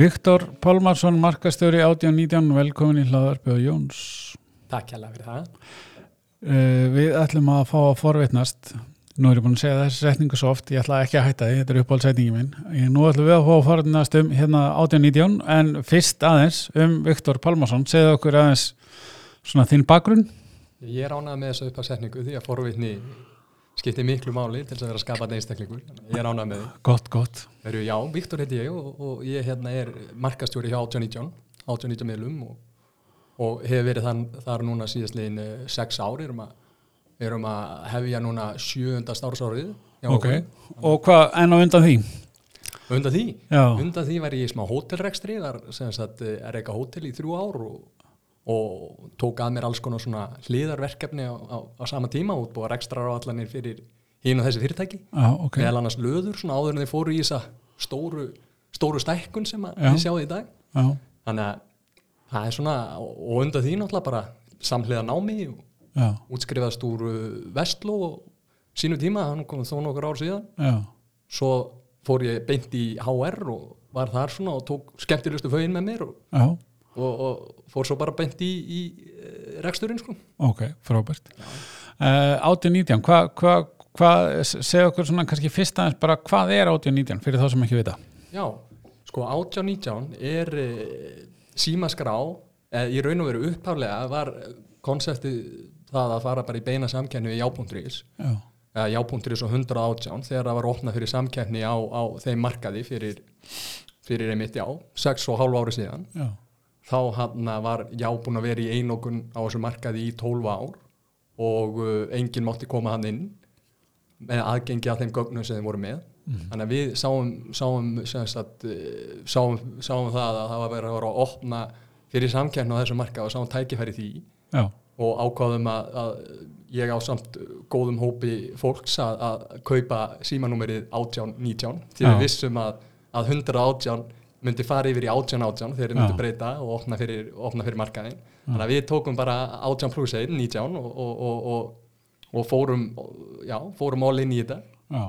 Viktor Pálmarsson, markastjóri 1819, velkomin í hlaðarpi og Jóns. Takk hjálpa fyrir það. Uh, við ætlum að fá að forvitnast, nú er ég búin að segja þessi setningu svo oft, ég ætla ekki að hætta því, þetta er uppáhaldsetningi minn. Ég, nú ætlum við að fá að forvitnast um hérna 1819, en fyrst aðeins um Viktor Pálmarsson, segðu okkur aðeins svona þinn bakgrunn. Ég er ánað með þessu uppáhaldsetningu því að forvitni skiptir miklu máli til þess að vera skapað einstaklingur. Ég er ánað með því. Gott, gott. Veru, já, Viktor heiti ég og, og ég hérna er markastjóri hjá 1819, 1819 miðlum og, og hefur verið þann, þar núna síðastlegin uh, sex ári, erum að, erum að hefja núna sjöunda starfsárið. Ok, og hvað enn á undan því? Undan því? Já. Undan því var ég í smá hótelrekstri, þar sem sagt er eitthvað hótel í þrjú ár og og tók að mér alls konar svona hliðarverkefni á, á, á sama tíma og búið að rekstrar á allanir fyrir hín og þessi fyrirtæki ah, okay. meðal annars löður svona áður en þeir fóru í þessa stóru, stóru stækkun sem við sjáum í dag Já. þannig að það er svona og undan því náttúrulega bara samhliða námi og Já. útskrifaðast úr vestló og sínu tíma, hann kom þó nokkur ár síðan Já. svo fór ég beint í HR og var þar svona og tók skemmtilegustu fögin með mér og og, og fór svo bara bent í, í reksturinn sko. Ok, frábært. Uh, 1819, hvað hva, hva, segja okkur svona kannski fyrst aðeins bara hvað er 1819 fyrir þá sem ekki vita? Já, sko 1819 er e, símaskrá, eða í raun og veru upphaflega var konseptið það að fara bara í beina samkennu í já.is Já. eða já.is og 118 þegar það var opnað fyrir samkenni á, á þeim markaði fyrir, fyrir einmitt já, 6,5 ári síðan. Já þá hann var já búin að vera í einokun á þessu markaði í 12 ár og uh, enginn mátti koma hann inn með aðgengi að þeim gögnum sem þeim voru með mm. þannig að við sáum sáum, sagt, sáum sáum það að það var verið að vera að opna fyrir samkjörn á þessu markaði og sáum tækifæri því já. og ákváðum að, að ég á samt góðum hópi fólks að, að kaupa símanúmerið 1819 því við vissum að, að 118 myndi fara yfir í átján átján þegar þeir myndi breyta og opna fyrir, opna fyrir markaðin þannig að við tókum bara átján pluss einn, nítján og, og, og, og fórum já, fórum all inn í þetta já.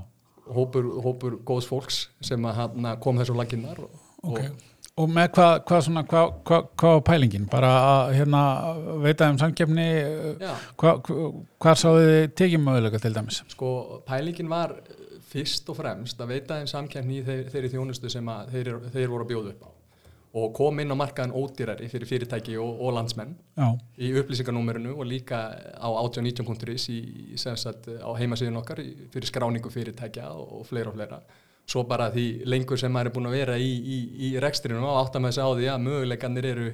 hópur, hópur góðs fólks sem kom þessu laginnar okay. og með hvað hva hvað hva, hva var pælingin? bara að hérna veita um samkjöfni hvað sáðu þið tekið möguleika til dæmis? sko pælingin var fyrst og fremst að veita þeim samkjæmni í þeir, þeirri þjónustu sem þeir, þeir voru að bjóða upp á og kom inn á markaðan ódýrari fyrir fyrirtæki og, og landsmenn Já. í upplýsinganúmerinu og líka á 1819.is á heimasíðun okkar fyrir skráningu fyrirtækja og fleira og fleira svo bara því lengur sem maður er búin að vera í, í, í rekstrinu og átt að þess að á því að möguleikanir eru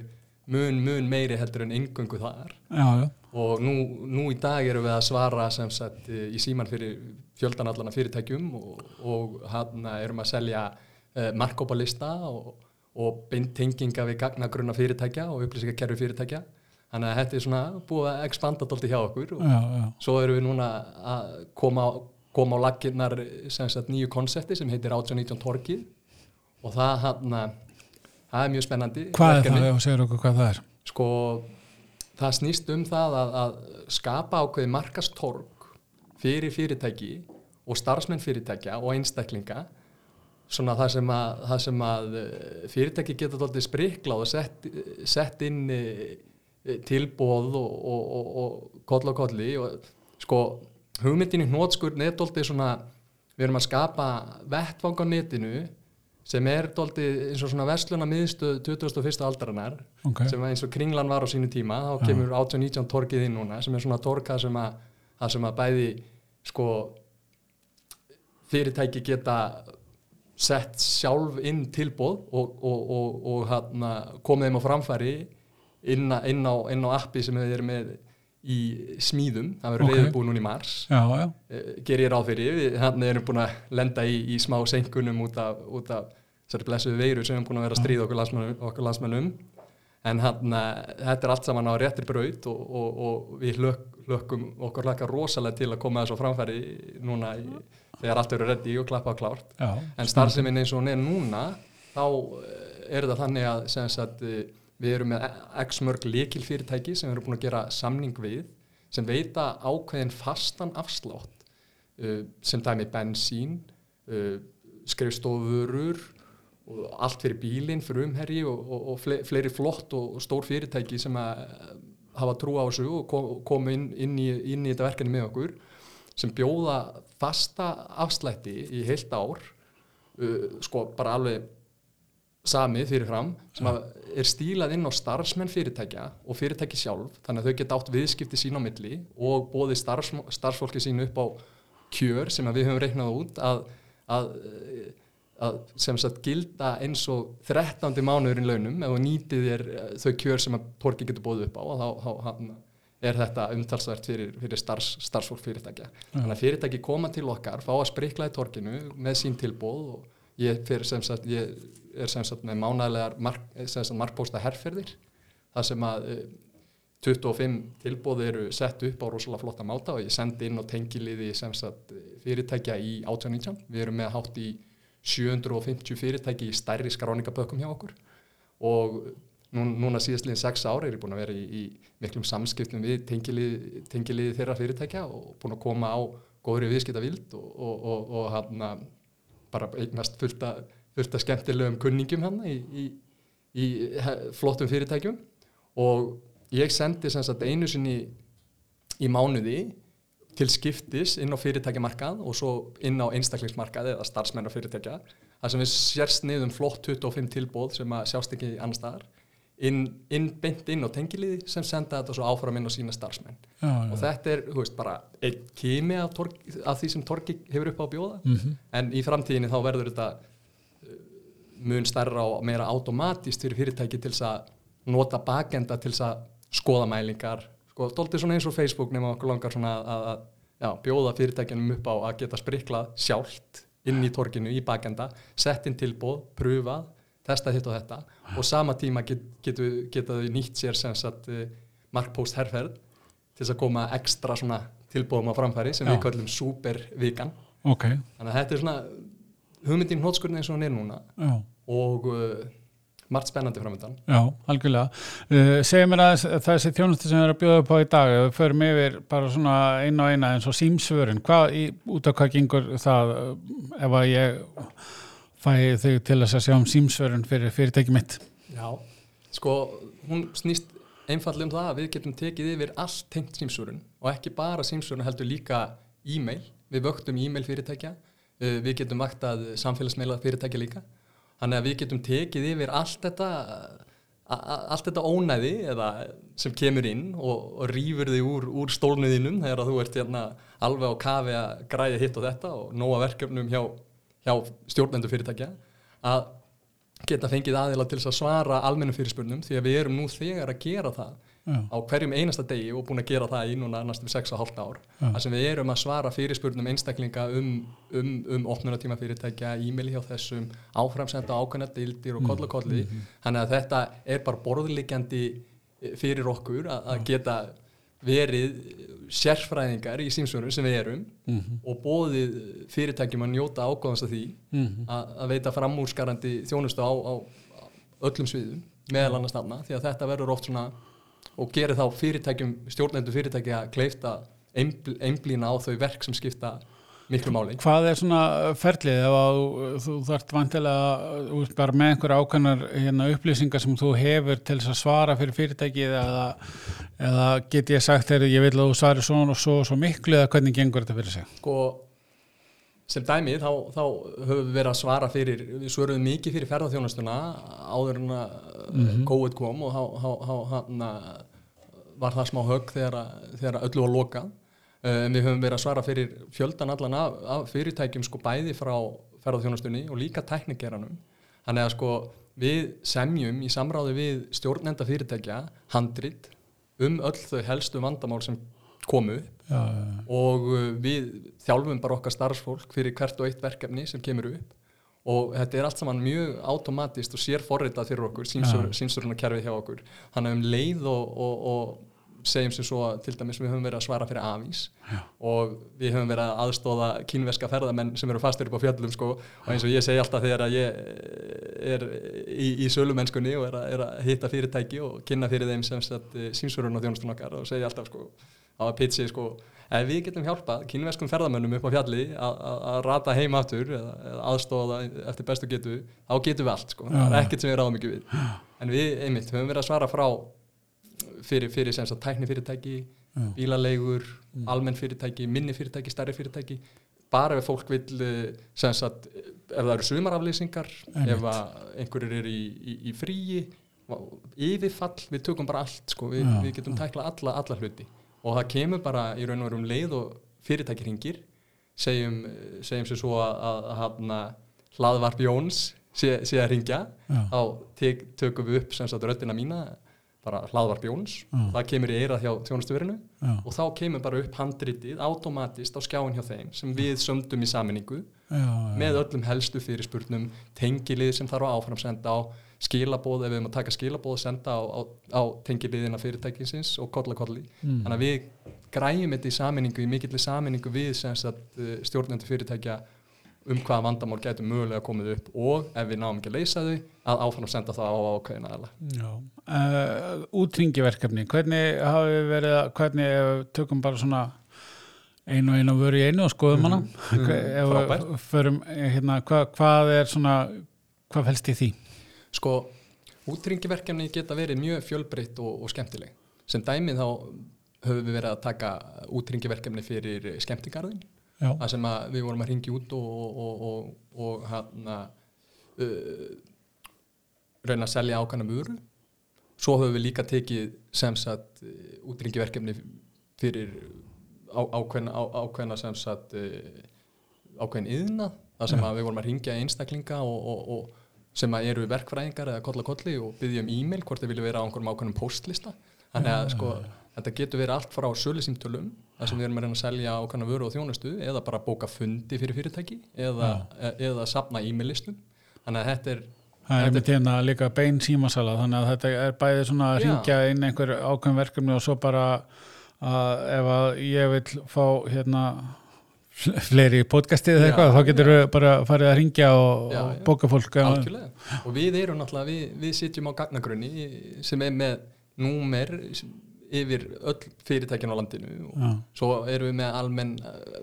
mun, mun meiri heldur en yngöngu þar. Já, já. og nú, nú í dag eru við að svara sem sagt í síman fyrir fjöldanallana fyrirtækjum og, og hann erum að selja uh, markkópalista og, og beintenginga við gagnagrunna fyrirtækja og upplýsingakerfi fyrirtækja. Þannig að þetta er svona búið að expanda doldi hjá okkur og já, svo erum við núna að koma, koma á laginnar nýju konsepti sem heitir 1819 Torkið og það, hana, það er mjög spennandi Hvað verkefni. er það og segir okkur hvað það er? Sko það snýst um það að, að skapa ákveði markastorg fyrir fyrirtæki og starfsmenn fyrirtækja og einstaklinga svona það sem að, það sem að eh, fyrirtæki geta doldið spriklað og sett, sett inn eh, tilbóð og, og, og, og koll og kolli og sko hugmyndin í hnótskurn er doldið svona við erum að skapa vettvang á netinu sem er doldið eins og svona vestluna miðstöð 2001. aldarinnar okay. sem eins og kringlan var á sínu tíma þá kemur 1819 torkið inn núna sem er svona torkað sem að það sem að bæði sko fyrirtæki geta sett sjálf inn tilbóð og, og, og, og hana, komið þeim á framfæri inn, inn, á, inn á appi sem við erum með í smíðum, það verður okay. reyðbúið núna í mars já, já. Eh, ger ég ráð fyrir við hann erum búin að lenda í, í smá senkunum út af, út af þessari blessuðu veiru sem erum búin að vera að stríða okkur landsmennum, okkur landsmennum en hann, þetta er allt saman á réttir braut og við hlökk hlökkum okkur hlaka rosalega til að koma þessu framfæri núna í, þegar allt eru reddi og klappa á klárt. Já, en starfseminn eins og hún er núna þá eh, er það þannig að, sagt, eh, við erum með x mörg likilfyrirtæki sem við erum búin að gera samning við sem veita ákveðin fastan afslátt uh, sem dæmi bensín uh, skrifstofurur og allt fyrir bílinn, fyrir umherji og, og, og fle- fleiri flott og, stór fyrirtæki sem að eh, hafa trú á þessu og ko- komu inn, inn, í, inn í þetta verkefni með okkur sem bjóða fasta afslætti í heilt ár uh, sko bara alveg sami fyrirfram sem er stílað inn á starfsmenn fyrirtækja og fyrirtæki sjálf þannig að þau geta átt viðskipti sín á milli og bóði starfs, starfsfólki sín upp á kjör sem við höfum reiknað út að, að, að sem sagt gilda eins og 13. mánuðurinn launum ef þú nýtið þér eh, þau kjör sem að Torki getur bóðið upp á og þá, þá er þetta umtalsvært fyrir, fyrir starfs, starfsfólk fyrirtækja. Þannig að fyrirtæki koma til okkar, fá að sprikla í Torkinu með sín tilbóð og ég, sem sagt, ég er sem sagt með mánæðlegar mark, sem sagt, markpósta herrferðir þar sem að eh, 25 tilbóð eru sett upp á rosalega flotta máta og ég sendi inn á tengiliði sem sagt fyrirtækja í 1819. Við erum með hátt í 750 fyrirtæki í stærri skráningabökkum hjá okkur. Og nú, núna síðastliðin 6 ári er ég búin að vera í, í miklum samskiptum við tengiliði, tengiliði þeirra fyrirtækja og búin að koma á góðri viðskipta vild og, og, og, og hann bara eignast fullt að skemmtilegum kunningjum hann í, í, í he- flottum fyrirtækjum. Og ég sendi einu sinni í mánuði til skiptis inn á fyrirtækjamarkað og svo inn á einstaklingsmarkað eða starfsmenn á fyrirtækja. Þar sem við sérst niðum flott 25 tilbóð sem að sjást ekki annar staðar. Inn, inn á tengiliði sem senda þetta svo áfram inn á sína starfsmenn. Já, og þetta er, þú veist, bara einn kimi af, af því sem Torki hefur upp á að bjóða. Mhm. en í framtíðinni þá verður þetta uh, mun stærra og meira automatist fyrir fyrirtæki til þess að nota bakenda til þess að skoða mælingar sko, dóltið svona eins og Facebook nema okkur langar svona að, að, já, bjóða fyrirtækjunum upp á að geta spriklað sjálft inn í torkinu í bakenda, sett inn tilbóð, pröfað testa hitt og þetta og sama tíma get, getu, geta þau nýtt sér sem sagt uh, markpost herrferð til þess að koma ekstra svona tilbóðum á framfæri sem Já. við kallum supervikan. Ok, þannig að þetta er svona hugmyndin hótskurinn eins og hann er núna já. og uh, margt spennandi framöndan Já, algjörlega. Uh, segja mér að þessi þjónustu sem við erum að bjóða upp á í dag, ef við förum yfir bara svona eina og eina eins og símsvörun, hvað, í, út af hvað gengur það uh, ef að ég fæ þig til að sjá um símsvörun fyrir fyrirtæki mitt? Já, sko hún snýst einfallega um það að við getum tekið yfir allt tengt símsvörun og ekki bara símsvörun heldur líka e-mail, við vöktum e-mail fyrirtækja, uh, við getum vaktað samfélagsmeila fyrirtækja líka þannig að við getum tekið yfir allt þetta allt þetta ónæði eða sem kemur inn og, og rýfur þig úr, úr stólnuðinum þegar þú ert hérna alveg á kafi að græða hitt og þetta og nóga verkefnum hjá, hjá stjórnendur fyrirtækja að geta fengið aðila til að svara almennum fyrirspurnum því að við erum nú þegar að gera það Já, á hverjum einasta degi og búin að gera það í núna næstum 6,5 ár. Þar sem við erum að svara fyrirspurnum einstaklinga um, um, um opnunatíma fyrirtækja, e-mail hjá þessum áframsenda ákveðna deildir og koll og kolli. Þannig að þetta er bara borðliggjandi fyrir okkur að, að geta verið sérfræðingar í símsvörun sem við erum Mhm. og bóðið fyrirtækjum að njóta ágóðans af því Mhm. að, að veita framúrskarandi þjónustu á, á öllum sviðum meðal annars þarna því að þetta verður oft svona og gerir þá fyrirtækjum, stjórnendur fyrirtækja kleift að einbl- einblína á þau verk sem skipta miklu máli Hvað er svona ferlið ef að þú, þú þarft vantilega veist, bara með einhverja ákveðnar hérna, upplýsingar sem þú hefur til þess að svara fyrir fyrirtækið eða, eða get ég sagt þegar ég vil að þú svari svona og svo svo miklu eða hvernig gengur þetta fyrir sig? sko sem dæmi þá, þá höfum við verið að svara fyrir við svöruðum mikið fyrir ferðarþjónustuna áður en að Mhm. COVID kom og þá- þá hana, var það smá högg þegar, þegar öllu var lokað. Uh, en við höfum verið að svara fyrir fjöldan allan af, af fyrirtækjum sko bæði frá ferðarþjónustunni og líka teknikeranum þannig að sko við semjum í samráði við stjórnenda fyrirtækja handrit um öll þau helstu vandamál sem komu já. og uh, við þjálfum bara okkar starfsfólk fyrir hvert og eitt verkefni sem kemur upp. Og þetta er allt saman mjög automatist og sér forritað fyrir okkur símsvörunarkerfið hjá okkur. Þannig að um leið og, og, og segjum sem svo til dæmis við höfum verið að svara fyrir afís Já. og við höfum verið að aðstóða kínveska ferðamenn sem eru fastir upp á fjöllum sko, og eins og ég segi alltaf þegar að ég er í, í sölumennskunni og er að, er að hitta fyrirtæki og kynna fyrir þeim sem sagt símsvörun og þjónustun okkar og segja alltaf sko á að pitchi sko ef við getum hjálpað kynverskum ferðamönnum upp á fjalli að rata heim aftur eða, eða aðstóða eftir bestu getu, þá getum við allt sko. það er ekkert sem við ráðum ekki við en við, einmitt, höfum verið að svara frá fyrir, fyrir sem sagt tækni fyrirtæki bílalegur, mm. almenn fyrirtæki minni fyrirtæki, stærri fyrirtæki bara ef fólk vil eh, sem sagt, ef það eru sumaraflýsingar ef einhverjur er í, í, í fríi yfirfall, við tökum bara allt sko. við, við getum tækla alla, alla hluti og það kemur bara í raun og veru um leið og fyrirtæki ringir segjum, segjum sér svo að, að hlaðvarp Jóns sé, sé að ringja Já. þá tek, tökum við upp sagt röttina mína bara hlaðvarp Jóns, Já. það kemur í eirað hjá tjónustuverinu og þá kemur bara upp handritið automatist á skjáin hjá þeim sem við sömdum í saminningu með öllum helstu fyrirspurnum tengilið sem þarf að áframsenda á skilabóð, ef við erum að taka skilabóð og senda á, á, á tengiliðina fyrirtækinsins og kolla kolli, mm. þannig að við græjum þetta í saminningu, í mikillir saminningu við uh, stjórnandi fyrirtækja um hvaða vandamál getur mögulega komið upp og ef við náum ekki að leysa þau að áfann að senda það á ákveðina uh, Útringiverkefni hvernig hafi við verið að hvernig tökum bara svona einu og einu að vera í einu og skoðum hana? Mm, mm, förum, hérna, hva, hvað er svona hvað fælst í því? Sko, útringiverkefni geta verið mjög fjölbreytt og, og skemmtileg. Sem dæmið þá höfum við verið að taka útringiverkefni fyrir skemmtingarðin það sem við vorum að ringja út og, og, og, og hana, uh, reyna að selja ákvæmna mjöru svo höfum við líka tekið sem sagt útringiverkefni fyrir á, ákveðna, á, ákveðna sem sagt uh, ákveðin yðna það sem við vorum að ringja einstaklinga og sem eru verkfræðingar eða kolla kolli og byggja um e-mail hvort þeir vilja vera á einhverjum ákveðnum postlista þannig að sko þetta getur verið allt frá sölusímtölum þar sem við erum að reyna að selja ákvæmna vöru og þjónustu eða bara bóka fundi fyrir fyrirtæki eða, e eða sapna e-mail-listum þannig að þetta er Það er tíðan að líka bein símasala þannig að þetta er bæðið svona að ringja inn einhver ákveðin verkefni og svo bara að ef að ég vil fá hérna fleiri podcastið eða eitthvað, þá getur við bara farið að ringja og, já, og bóka fólk Algjörlega, og við erum náttúrulega við, við sitjum á gagnagrunni sem er með númer yfir öll fyrirtækjan á landinu og Já. svo erum við með almenn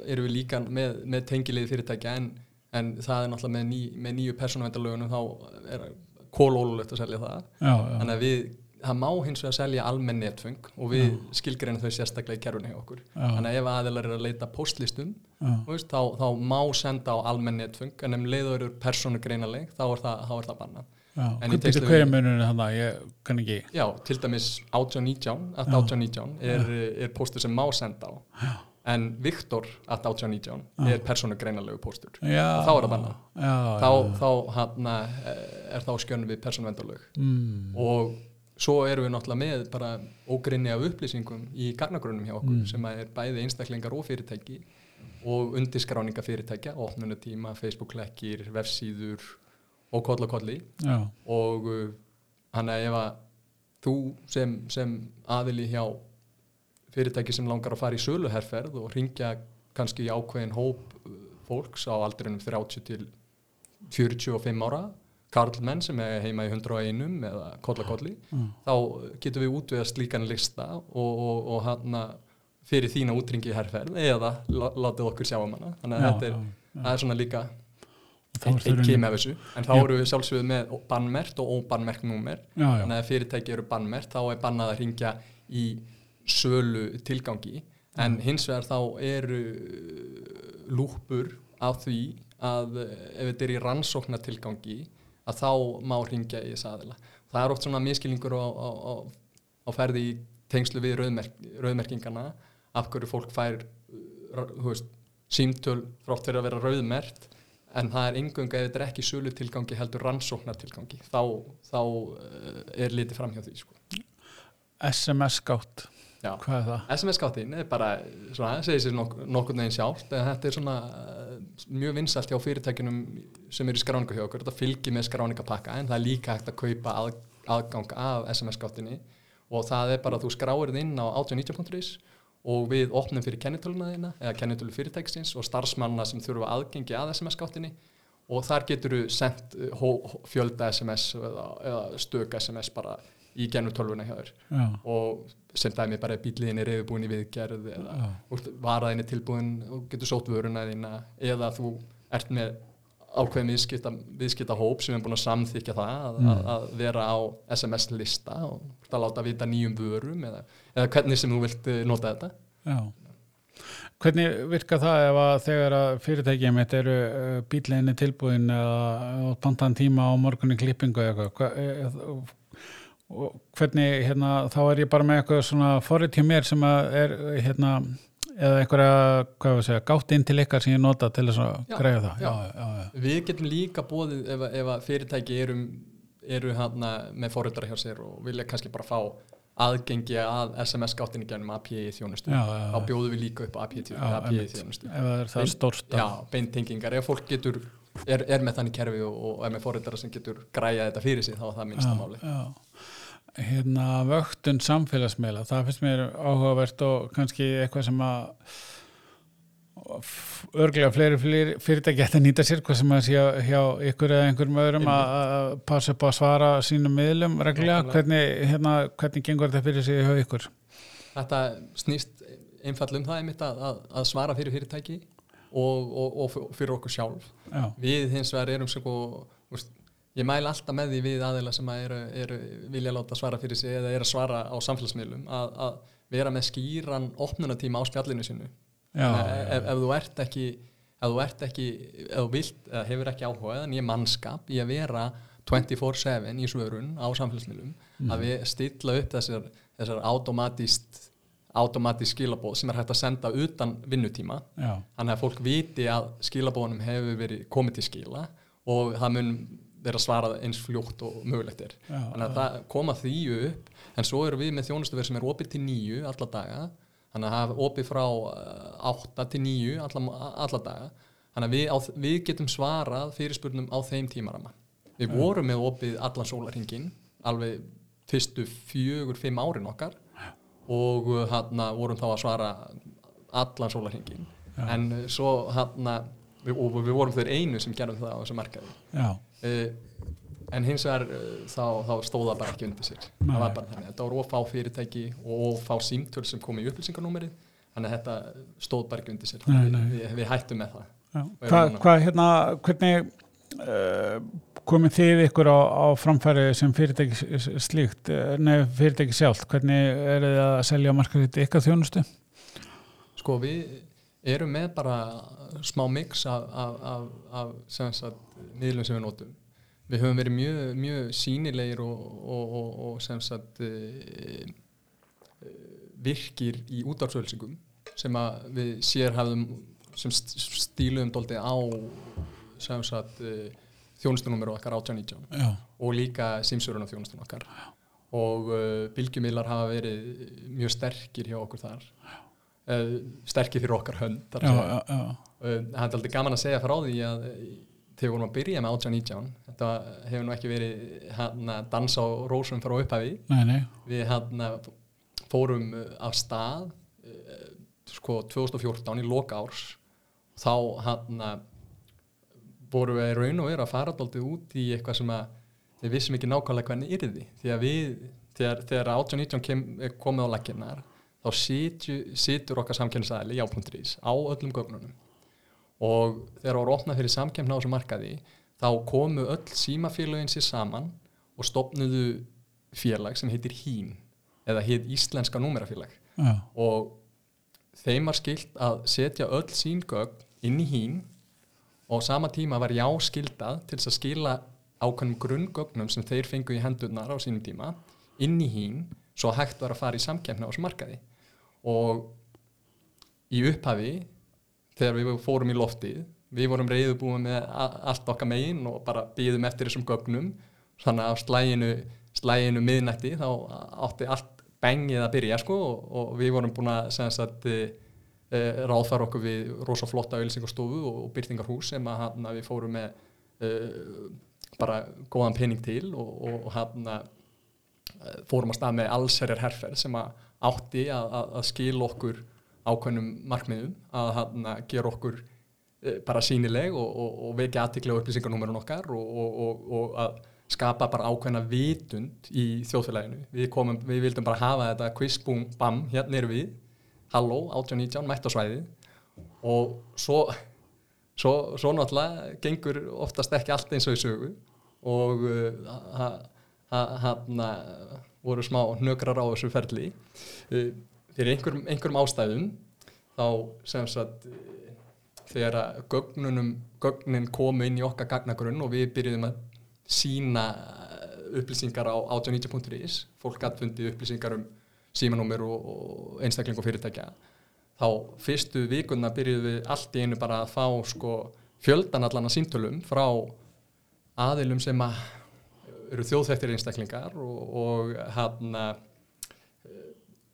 erum við líka með, með tengilið fyrirtækja en, en það er náttúrulega með, ný, með nýju persónavendalögunum þá er kólólulegt að selja það. Já, þannig að við, það má hins vegar selja almenn netfeng og við skilgreina þau sérstaklega í kerfunni hjá okkur. Já. þannig að ef aðeinar er að leita postlistum veist, þá, þá má senda á almenn netfeng en ef leiður eru persónugreinaleg þá er það, það bannað Munur er það? Ég kann ekki. Já, til dæmis 1819 1819 er, er póstur sem má senda á. Já. en Viktor 1819 er persónu greinalegu póstur þá er það banna þá, þá hana, er þá skjönum við persónu vendalög mm. og svo erum við náttúrulega með bara ógrinni af upplýsingum í garnagrunum hjá okkur mm. sem er bæði einstaklingar og fyrirtæki og undirskráninga fyrirtækja, opnunatíma, Facebook-lekkir, vefsíður og koll og kolli Já. og uh, hann er ef að þú sem, sem aðili hjá fyrirtæki sem langar að fara í söluherferð og ringja kannski í ákveðin hóp uh, fólks á aldrinum 30 til 45 ára karlmenn sem er heima í 101 eða kollakolli mm. þá getur við útvöðast líkan lista og, og, og hann fyrir þína útringi í herrferð eða látið okkur sjá um hana þannig að já, þetta er, já, já. er svona líka ekki með þessu, en þá eru við sjálfsögðu með bannmert og óbannmert númer. Þannig að fyrirtæki eru bannmert þá er bannað að ringja í sölu tilgangi. En hins vegar þá eru lúpur á því að ef þetta er í rannsóknar tilgangi að þá má ringja í þess aðila. Það er oft svona miskilningur á, á, á, á ferði í tengslu við rauðmerk, rauðmerkingana af hverju fólk fær veist, símtöl frátt fyrir að vera rauðmert en það er yngunga ef þetta er ekki sölu tilgangi heldur rannsóknar tilgangi þá, þá uh, er litið fram hjá því sko. SMS skátt. Hvað er það? SMS skáttin er bara svona, segir sér nok nokkur neginn sjálf þetta er svona uh, mjög vinsalt hjá fyrirtækinum sem eru í skráninga hjá okkur. Þetta fylgir með skráningapakka en það er líka hægt að kaupa að, aðgang af SMS skáttinni. Og það er bara að þú skráir þið inn á 18.90.is og við opnum fyrir kennitöluna þína eða kennitölu fyrirtæksins og starfsmanna sem þurfa aðgengi að SMS-skáttinni og þar getur þú sendt uh, fjölda SMS eða, eða stök SMS bara í genum tölvuna hjá þér. Já, og sem dæmi bara bíliðin er yfirbúin í viðgerð eða varaðin er tilbúin og getur sótt vöruna þína eða þú ert með ákveðin viðskipta, viðskipta hóp sem er búin að samþykja það að, Mm. að, vera á SMS lista og að láta vita nýjum vörum eða, eða hvernig sem þú vilt eh, nota þetta já. Hvernig virka það ef að þegar að fyrirtækið mitt eru uh, bílinni tilbúin eða bandan tíma á morgunni klippingu eða eitthvað hva, e, og hvernig hérna, þá er ég bara með eitthvað svona forrið hjá mér sem að er hérna eða einhverja, segja, gátt inn til ykkar sem ég nota til þess að greiða það já. já. Við getum líka bóðið ef, ef fyrirtæki eru, eru með forröldara hjá sér og vilja kannski bara fá aðgengi að SMS-gáttinni gennum API þjónustu. Þá bjóðum við líka upp API, þjónustu. er beintengingar. Ef fólk getur, er, er með þannig kerfi og, og er með forröldara sem getur græja þetta fyrir sig, þá er það minnsta máli. já. Hérna vöktun samfélagsmiðla, það finnst mér áhugavert og kannski eitthvað sem að örglega fleiri, fleiri fyrirtæki ætti að nýta sér hvað sem að sé hjá ykkur eða einhverjum öðrum að passa upp á að svara sínum miðlum reglulega, hvernig, hérna, hvernig gengur þetta fyrir sig hjá ykkur? Þetta snýst einfall um það einmitt að, að, að svara fyrir fyrirtæki og, og, og fyrir okkur sjálf. Já, Við hins vegar erum úst, ég mæl alltaf með því við aðeila sem að eru, eru vilja láta svara fyrir sig eða eru að svara á samfélagsmiðlum að, að vera með skýran opnunatíma á spjallinu sinu. já, ef, ef, ef þú ert ekki ef þú ert ekki, ef þú vilt hefur ekki áhuga eða nýja mannskap í að vera 24-7 í svörun á samfélagsmiðlum að við stilla upp þessar, þessar automatist automatist skilabóð sem er hægt að senda utan vinnutíma. Já, þannig að fólk viti að skilabóðunum hefur verið komið til skila og það mun vera svarað eins fljótt og mögulegt er. Já, þannig að það koma því upp en svo erum við með þjónustuverð sem er opið til nýju alla daga. Þannig að er opið frá eh, 8 til 9 alla, alla daga. Þannig að við, á, við getum svarað fyrirspurnum á þeim tímarama við vorum með opið allan sólarhingin alveg fyrstu fjögur, fimm árin okkar. Og hann vorum þá að svara allan sólarhingin Já. en eh, svo hann og við vorum þeir einu sem gerum það á þessu markaði. Já, en hins vegar uh, þá, þá stóða bara ekki undir sér. Það var bara þannig, þetta var ofá fyrirtæki og ofá símtöl sem kom í upplýsingarnúmerið þannig að þetta stóð bara ekki undir sér. Nei, nei. við, við hættum með það. Hvað, hva, hérna, hvernig uh, komið þið ykkur á, á framfæri sem fyrirtæki slíkt, eh, nei, fyrirtæki sjálft, hvernig er þið að selja markaðið ykkar þjónustu? sko við erum með bara smá mix af, af, af, af sem sagt, miðlum sem við notum. Við höfum verið mjög, mjög sínilegir og, og, og, og sem sagt uh, virkir í útdársölsingum sem að við sérhafðum sem st- stíluðum dóldi á sem sagt uh, þjónustunúmer okkar 1819 Já, og líka símsöruna þjónustun okkar og uh, bylgjumílar hafa verið mjög sterkir hjá okkur þar. Uh, sterkir fyrir okkar hönd Uh, það er aldrei gaman að segja frá því að uh, þegar við vorum að byrja með 1819 þetta hefur nú ekki verið hann að dansa á rósum frá upphafi. Nei, nei, við hann fórum af stað sko 2014 í loka árs. Þá hann vorum við raun og veru að fara dálítið út í eitthvað sem við vissum ekki nákvæmlega hvernig yrði. Því að við, þegar, þegar 1819 kem, er komið á laginnar þá situr, okkar samkynnsæli já.is á öllum gögnunum. Og þegar voru opnað fyrir samkemna á þessu markaði þá komu öll símafélögin sér saman og stopnuðu félag sem heitir HÍN eða heit Íslenska númerafélag. Já, og þeim var skilt að setja öll sín gögn inn í HÍN og sama tíma var já skildað til þess að skila ákveðnum grunngögnum sem þeir fengu í hendurnar á sínum tíma inn í hín svo hægt var að fara í samkemna á þessu markaði og í upphafi þegar við fórum í loftið við vorum reyðubúið með allt okkar megin og bara býðum eftir þessum gögnum. Þannig að slæginu, slæginu miðnætti þá átti allt bengið að byrja sko og, og við vorum búin að sagt, e, e, ráðfæra okkur við rosa flotta auðlýsingarstofu og, og byrtingarhús sem að hana, við fórum með e, bara góðan pening til og, og, e, fórum að stað með allserjar herferð sem að átti að, að, að skila okkur ákveðnum markmiðum að hana, gera okkur e, bara sínileg og, og, og vekja aðtikla á upplýsingarnúmerun okkar og, og, að skapa bara ákveðna vitund í þjóðfélaginu. Við, komum, við vildum bara hafa þetta quiz boom bam, hérna erum við. Halló, 18-19, mætt á svæði og svo svo, svo náttúrulega gengur oftast ekki allt eins og í sögu. Og hann uh, voru smá nökrar á þessu ferli. Uh, fyrir einhverjum, einhverjum ástæðum þá sem sagt þegar að gögnunum, gögnin komu inn í okkar gagnagrunn og við byrjuðum að sína upplýsingar á 1890.is fólk hatt fundið upplýsingar um símanúmer og, og einstakling og fyrirtækja þá fyrstu vikuna byrjuðum við allt í einu bara að fá sko fjöldan allan að símtölum frá aðilum sem að eru þjóðþættir einstaklingar og, og hann að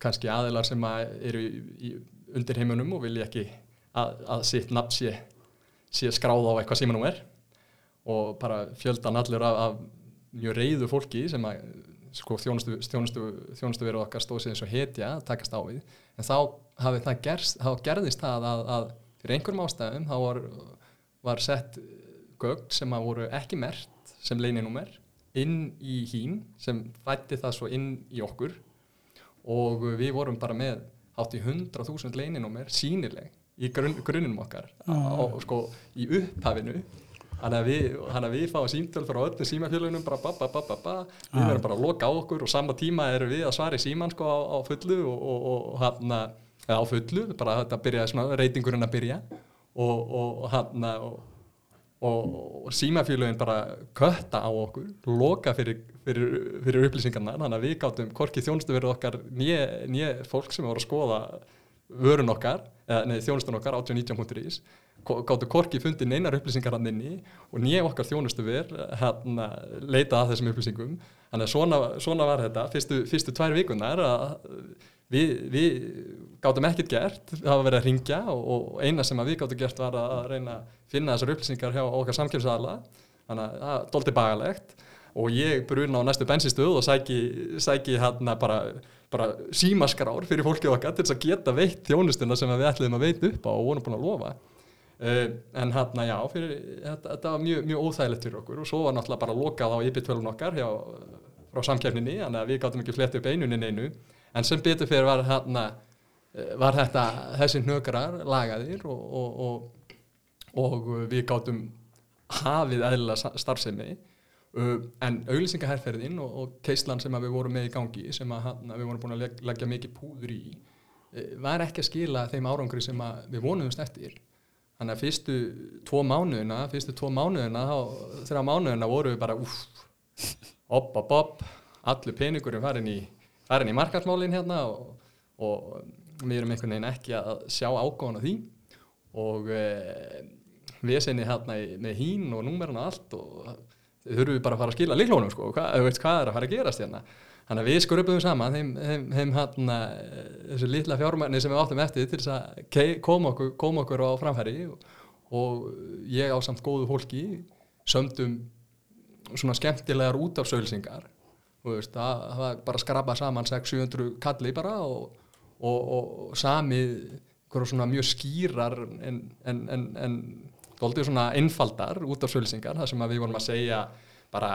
kannski aðilar sem að eru í, í undir heimunum og vilja ekki að, að sitt nafn sé, sé skráð á eitthvað símanum er. Og bara fjöldan allur af, af mjög reyðu fólki sem að sko, þjónustu, þjónustu, þjónustu verið okkar stóð sér eins og hetja að takast á við. En þá það gerst, þá gerðist það að, að fyrir einhverjum ástæðum þá var, var sett gögn sem að voru ekki mert sem leininúmer inn í hín sem fætti það svo inn í okkur. Og við vorum bara með hátt í 100.000 leininúmer sínileg í grunn, grunnum okkar. Og sko í upphafinu. Þannig að við, við fáum símtöl frá öllum símafélagunum bara ba, ba, ba, ba, ba, við verðum bara að loka á okkur og sama tíma erum við að svara í síman sko á, á fullu og, og, og hann að, á fullu, bara þetta byrjaði svona, reytingurinn að byrja. Og, og hann að, og símafélagin bara kötta á okkur, loka fyrir, fyrir, fyrir upplýsingarna, þannig að við gáttum hvorki þjónustu verið okkar nýje fólk sem voru að skoða vörun okkar, nei, þjónustun okkar 18.19.is gáttu korki fundið neinar upplýsingar hann inni og nýja okkar þjónustu verð hérna leita að þessum upplýsingum. Þannig að svona, svona var þetta fyrstu, fyrstu tvær vikunar að við, við gáttum ekkert gert. Það var verið að ringja og, og eina sem við gáttum gert var að reyna að finna þessar upplýsingar hjá okkar samkjömsala þannig að það doldið bagalegt. Og ég bruna á næstu bensinstöð og sæki, sæki hérna bara, bara símaskrár fyrir fólkið okkar til þess að geta veitt þjónustuna sem við ætlum að veita upp á og vonum búin að lofa. Uh, en hérna já, fyrir, þetta, þetta var mjög, mjög óþægilegt fyrir okkur. Og svo var náttúrulega bara lokað á IP-12 okkar hjá, frá samkjafninni, þannig að við gáttum ekki flett upp einunin einu, en sem betur fyrir var, hérna, var þetta þessi hnökrar lagaðir og, og, og, og við gáttum hafið eðlilega starfsemi. En auglýsingaherrferðin og keislan sem við vorum með í gangi sem hérna, við vorum búin að leggja mikið púður í uh, var ekki að skila þeim árangri sem við vonumst eftir. Þannig að fyrstu tvo mánuðina, fyrstu tvo mánuðina, þeirra mánuðina voru við bara uff, opp, opp, opp, allir peningurinn farin í, farin í markasmálinn hérna og, og við erum einhvern veginn ekki að sjá ágóðan af því og e, við senið hérna með hín og númerinn og allt og þurfum við bara að fara að skila líklónum sko, hvað, veist, hvað er að fara að gerast hérna. Þannig að við skröpum saman þeim, þeim, þeim hérna, þessu litla fjármæni sem við áttum eftir til þess að koma okkur, kom okkur á framfæri og, og ég á samt góðu fólki sömdum svona skemmtilegar út af sölsingar og veist, það, það bara skrapa saman 600-700 kalli bara og, og, og samið svona mjög skýrar en, en, en, en einfaldar út af sölsingar það sem við vorum að segja bara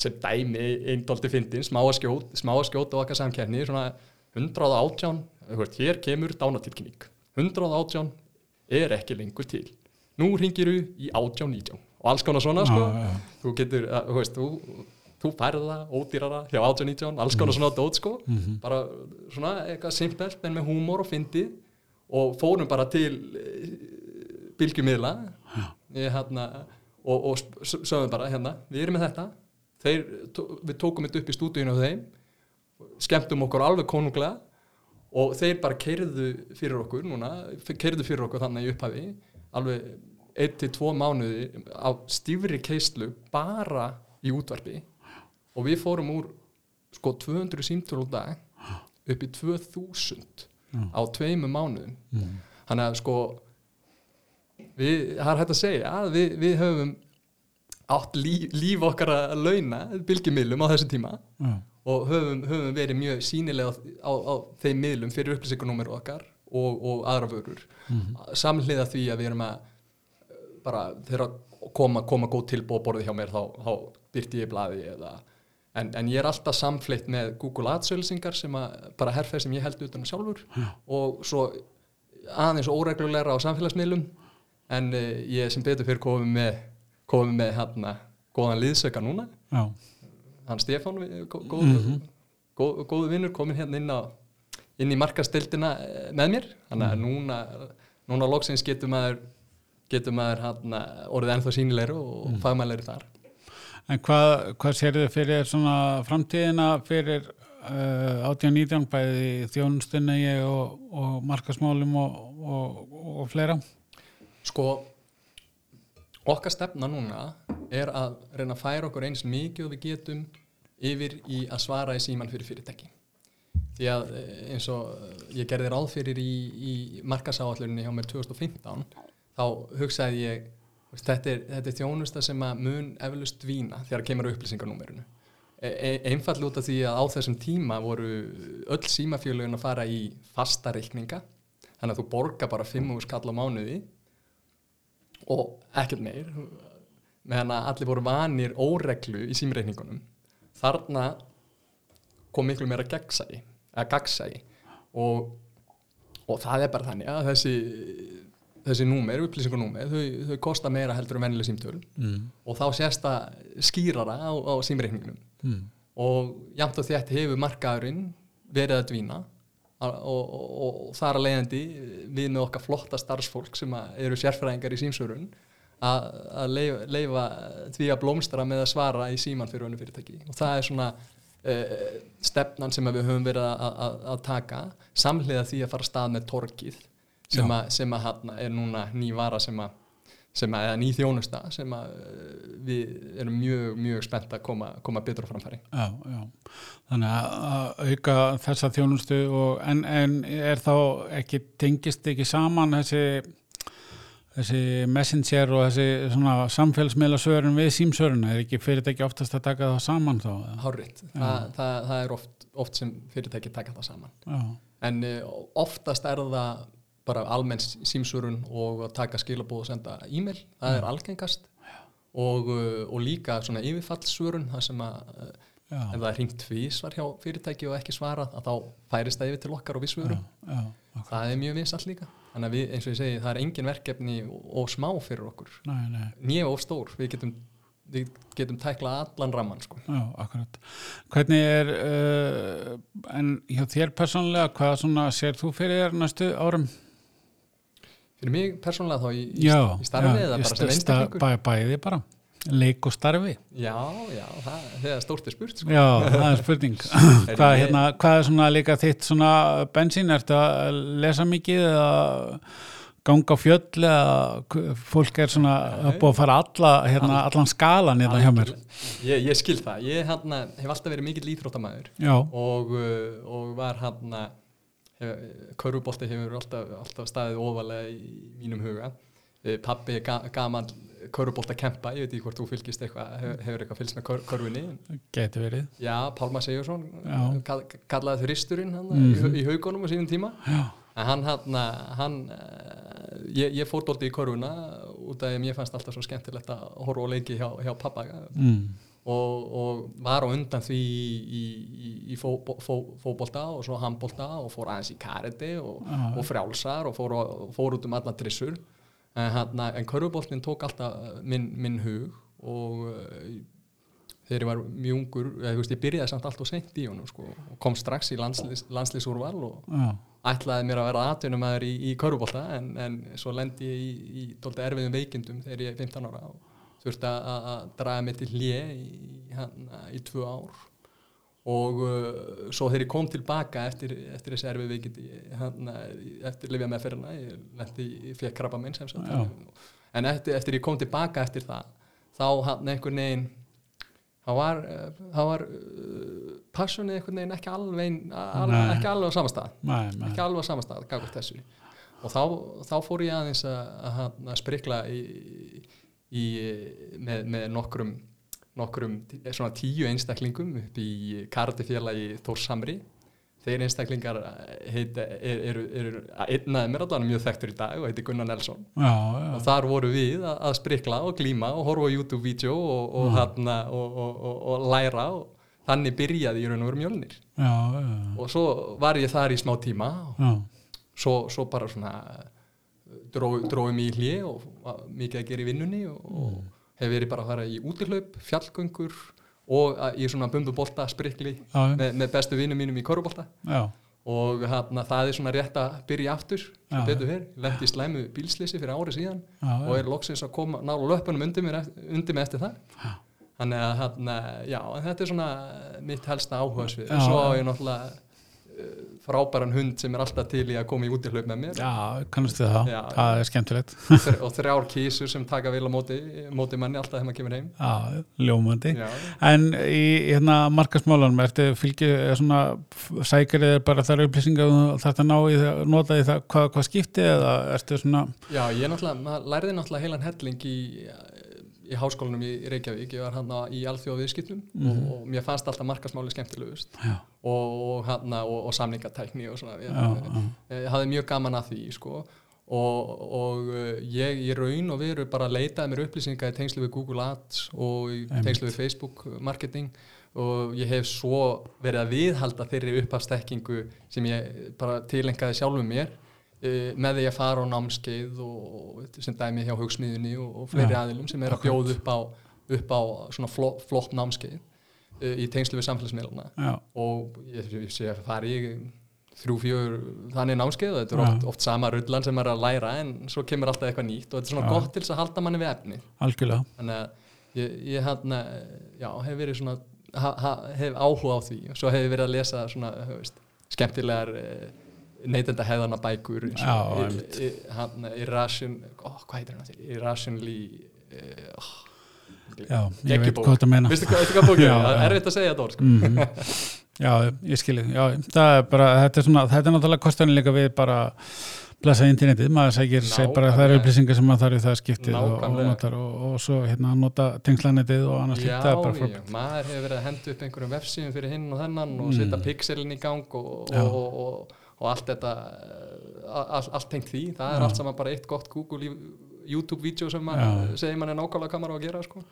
sem dæmi eindóldi fyndin, smá að skjóta, okkar samkerni, svona 118, hér kemur dánatilkynning, 118 er ekki lengur til. Nú ringir þú í 18-19 og alls konar svona, sko. Ah, ja. Þú getur, þú veist, þú, þú færða ódýrara hjá 18-19, alls konar mm. svona dót, sko. Mm -hmm. Bara svona eitthvað simpelt, en með húmor og fyndi og fórum bara til eh, bylgjumila hérna, og, og sögum bara, hérna, við erum með þetta. Þeir, við tókum þetta upp í stúdíunum á þeim. Skemmtum okkur alveg konunglega. Og þeir bara keirðu fyrir okkur núna, keirðu fyrir okkur þannig í upphafi alveg 1-2 mánuði á stífri keislu bara í útvarpi og við fórum úr sko 200 símtur á dag upp í 2000 á tveimu mánuðum mm. þannig að sko við, það er hægt að segja að við, við höfum átt líf, líf okkar að launa bylgjumilum á þessu tíma mm. og höfum, höfum verið mjög sínilega á, á, á þeim milum fyrir upplýsingunúmer okkar og, og aðra vörur mm. samhliða því að við erum að bara þegar koma, koma góð tilbúið að borðið hjá mér þá, þá byrti ég blaði eða en, en ég er alltaf samfleitt með Google Ads-ölsingar sem að bara herfið sem ég held utan sjálfur. Já. og svo aðeins óreglulegra á samfélagsmiðlum. En uh, ég sem betur fyrir komið með komið með hérna góðan liðsöka núna. Já, hann Stefán, góð, Mhm. góð, góðu vinnur komin hérna inn, á, inn í markastildina með mér. Þannig að núna, núna loksins getur maður getur maður hérna orðið ennþá sínilegri og mm. fagmæleri þar en hvað, hvað sér þið fyrir svona framtíðina fyrir uh, 18-19 bæði þjónustunni og, og markasmálum og, og, og fleira? Sko okkar stefna núna er að reyna að færa okkur eins mikið við getum yfir í að svara í síman fyrir fyrirtæki. Því að eh, eins og eh, ég gerði ráð fyrir í, í markasáallunni hjá mér 2015 þá hugsaði ég þetta er, þetta er þjónusta sem að mun eflust dvína þegar kemur að upplýsinganúmerinu. E e einfall út af því að á þessum tíma voru öll símafélögin að fara í fasta reikninga þannig að þú borga bara 5 skall á mánuði og ekkert meir meðan að allir voru vanir óreglu í símreikningunum. Þarna kom miklu meira gagnsæi. Og, og það er bara þannig að þessi þessi númer, upplýsingunúmer, þau, þau kosta meira heldur en vennileg símtöl. Mm. og þá sést það skýrara á, á símreikningunum Mm. og jafnt og þétt hefur markaðurinn verið að dvína. Og, og, og, og þar að leiðandi við með okkar flotta starfsfólk sem eru sérfræðingar í símsörun að, að leifa, leifa því að blómstra með að svara í síman fyrir önnu fyrirtæki. Og það er svona uh, stefnan sem við höfum verið að, að, að taka samhliða því að fara stað með torkið sem, að, sem að er núna ný vara sem að sem að, eða ný þjónusta sem að uh, við erum mjög, mjög spennt að koma, koma betur á framfæri. Já, já. Þannig að auka þessa þjónustu og en, en er þá ekki, tengist ekki saman þessi, þessi messenger og þessi svona samfélagsmiðla svörun við símsvöruna, er ekki fyrirtæki oftast að taka það saman þá? eða? Hárriðt, Þa, það, það er oft, oft sem fyrirtæki taka það saman. Já, En uh, oftast er það bara almenn símsvörun og að taka skilabóð og senda e-mail, það er algengast og, uh, og líka svona yfirfallsvörun, það sem að uh, já, ef það er hringt tvísvar hjá fyrirtæki og ekki svarað, að þá færist það yfir til okkar og við svörum. já, Það er mjög vinsall líka. Þannig að við, eins og ég segi, það er engin verkefni og, smá fyrir okkur. Nýja og stór, við getum, við getum tæklað allan ramman, sko. já, akkurat. Hvernig er, uh, en hjá þér persónlega, hvað svona sér þú fyrir næstu árum? Fyrir mig persónulega þá í, Já, í starfi eða bara sem sta- einstaklingur? bæ, Bæði bara, leik og starfi. Já, já, það, það er stórt er spurt, sko. Já, það er spurning hvað, hérna, hvað er svona líka þitt svona bensín, ertu að lesa mikið eða ganga á fjöll eða fólk er svona búið að fara alla, hérna, allan skalan hérna hjá mér Ég, ég skil það. Ég hana, hef alltaf verið mikill íþróttamæður og, uh, og var hann Körubolti hefur alltaf, alltaf staðið ofalega í mínum huga. Eh, Pabbi er ga gaman Körubolta kempa, ég veit ekki hvort þú fylgist eitthvað, hefur, eitthvað fylgst með kör, körfunni. geti verið Já, Pálma Sigursson kall, kallaði þristurinn hann Mhm. í, hau- í haugunum á sínum tíma. Já, En hann hann, hann eh, ég, ég fór dólti í körfuna út af því að mér fannst alltaf svo skemmtilegt að horfa og leiki hjá, hjá pappa mm, og, og var á undan því í, í, í fó, fó, fóbolta og svo handbolta og fór aðeins í karate og, og frjálsar og fór, fór út um alla trissur. En, hann, en körfuboltin tók alltaf minn, minn hug og uh, þegar ég var mjög ungur þú veist, ég byrjaði samt allt og seint í honum sko, og kom strax í landslýs, landslýsúrval og já, ætlaði mér að vera atvinnumæður í, í körfubolta en, en svo lendi ég í, í erfiðum veikindum þegar ég er 15 ára og þurfti að, draga mig til hlje í, hann, í tvö ár. Og uh, svo þegar ég kom tilbaka eftir, eftir þessi erfið veikindi hann, eftir lifja með ferina ég, ég fekk krabba minn sem sagt. En eftir, eftir ég kom tilbaka eftir það þá hann einhvern veginn það var, var uh, passionið einhvern veginn ekki alveg, al, ekki alveg á samastað nei, nei, ekki alveg á samastað og þá, þá fór ég aðeins að, að, að sprikla í, í, með, með nokkrum nokkrum tíu einstaklingum upp í karatifélagi Þórs Samri þeir einstaklingar heita, er, eru, eru einnaði mér allavega mjög þekktur í dag og heiti Gunnar Nelson. Já, já, og þar voru við að, að sprikla og glíma og horfa YouTube-vídeó og, og, Mm. hana, og, og, læra og þannig byrjaði í raun og veru mjölnir. Já, og svo var ég þar í smá tíma. Og svo, svo bara svona drói dró mig í hlje og mikið að gera í vinnunni og, og hef verið bara að fara í útihlaup, fjallgöngur og að- í svona bumbubolta sprikli með, með bestu vinnum mínum í korubolta já, og hana, það er svona rétt að byrja aftur sem betur fyrr, lendi í slæmu bílslýsi fyrir ári síðan já, og er loksins að koma ná löpunum undir, mér, eftir- undir mig eftir það. Já. þannig að hana, já, þetta er svona mitt helsta Já. svo á ég náttúrulega frábæran hund sem er alltaf til í að koma í útihlaup með mér já, kannastu það, Já. það er skemmtilegt. Og þrjár kísur sem taka vel á móti, móti manni alltaf þegar maður kemur heim Já, ljómandi. já, En í hérna markasmálunum, ertu fylgið svona, sækir eða bara þar upplýsingar og þetta ná í það, nota í það hvað, hvað skipti eða ertu svona, já, ég náttúrulega maður lærði náttúrulega heilan helling í í háskólanum í Reykjavík, ég var hann í alþjóða viðskiptum og, og mér fannst alltaf markasmáli skemmtilegust og, og, og, og samningatækni og svona, ég, já, ég hafði mjög gaman að því sko. og, og uh, ég í raun og veru bara leitaði mér upplýsinga í tengslu við Google Ads og í tengslu við Facebook marketing og ég hef svo verið að viðhalda þeirri upphafstekkingu sem ég bara tilengaði sjálfum mér með því að fara á námskeið og, og sem dæmi hjá hugsmiðunni og, og fleiri Já, aðilum sem er að bjóða upp á, upp á svona flott, flott námskeið uh, í tengslu við samfélagsmiðluna já, og ég, ég sé að fara í þrjú, fjör, þannig námskeið og þetta er Já. oft, oft sama rullan sem er að læra en svo kemur alltaf eitthvað nýtt og þetta er svona gott til þess að halda manni við efni algjörlega. þannig að ég, ég hann, já, hef verið svona ha, ha, hef áhuga á því og svo hef ég verið að lesa svona, veist, skemmtilegar eh, neytenda hefðana bækur eins og hann, Irration, ó, hvað heitir hann aftur? Irrationally eh, ó, Já, ég veit hvað það meina. veistu hvað, hvað bókið er? Það er erfitt að segja þetta orð sko. Mm Já, ég skilji, það er bara, þetta er svona, þetta er náttúrulega kostanlega líka við bara blessa internetið, maður sér bara þær Nákvæmlega. upplýsingar sem maður þarf í það skiptið og, og, og, og svo hérna nota tengslanetið og annars Já, líkt, það er bara frábært. maður hefur verið að henda upp einhverjum vefsíðum fyrir hinn og þennan og Mm. setja pixelin í gang og. Og, allt þetta uh, all, allt tengt því, það er allt saman bara eitt gott Google YouTube-vídeó sem maður segir mann er nákvæmlega á að gera sko.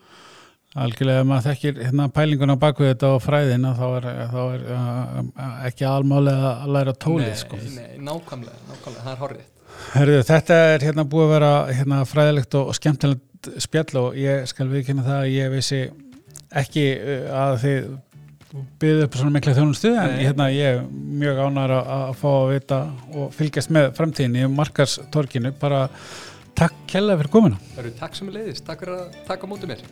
Algjörlega, ef maður þekkir hérna pælinguna baku þetta og fræðina þá er, þá er uh, ekki almálega að læra tólið, sko. nei, nákvæmlega, nákvæmlega, það er horrið Herðu, þetta er hérna búið að vera hérna fræðilegt og skemmtilegt spjall og ég skal viðkynna það að ég vissi ekki að þið byggðu upp svona mikla þjónustu en hérna ég er mjög ánægður að, að fá að vita og fylgjast með framtíðinni í markarstorkinu bara takk kella fyrir komuna. Það eru takk sem leiðist, takk fyrir að taka á móti mér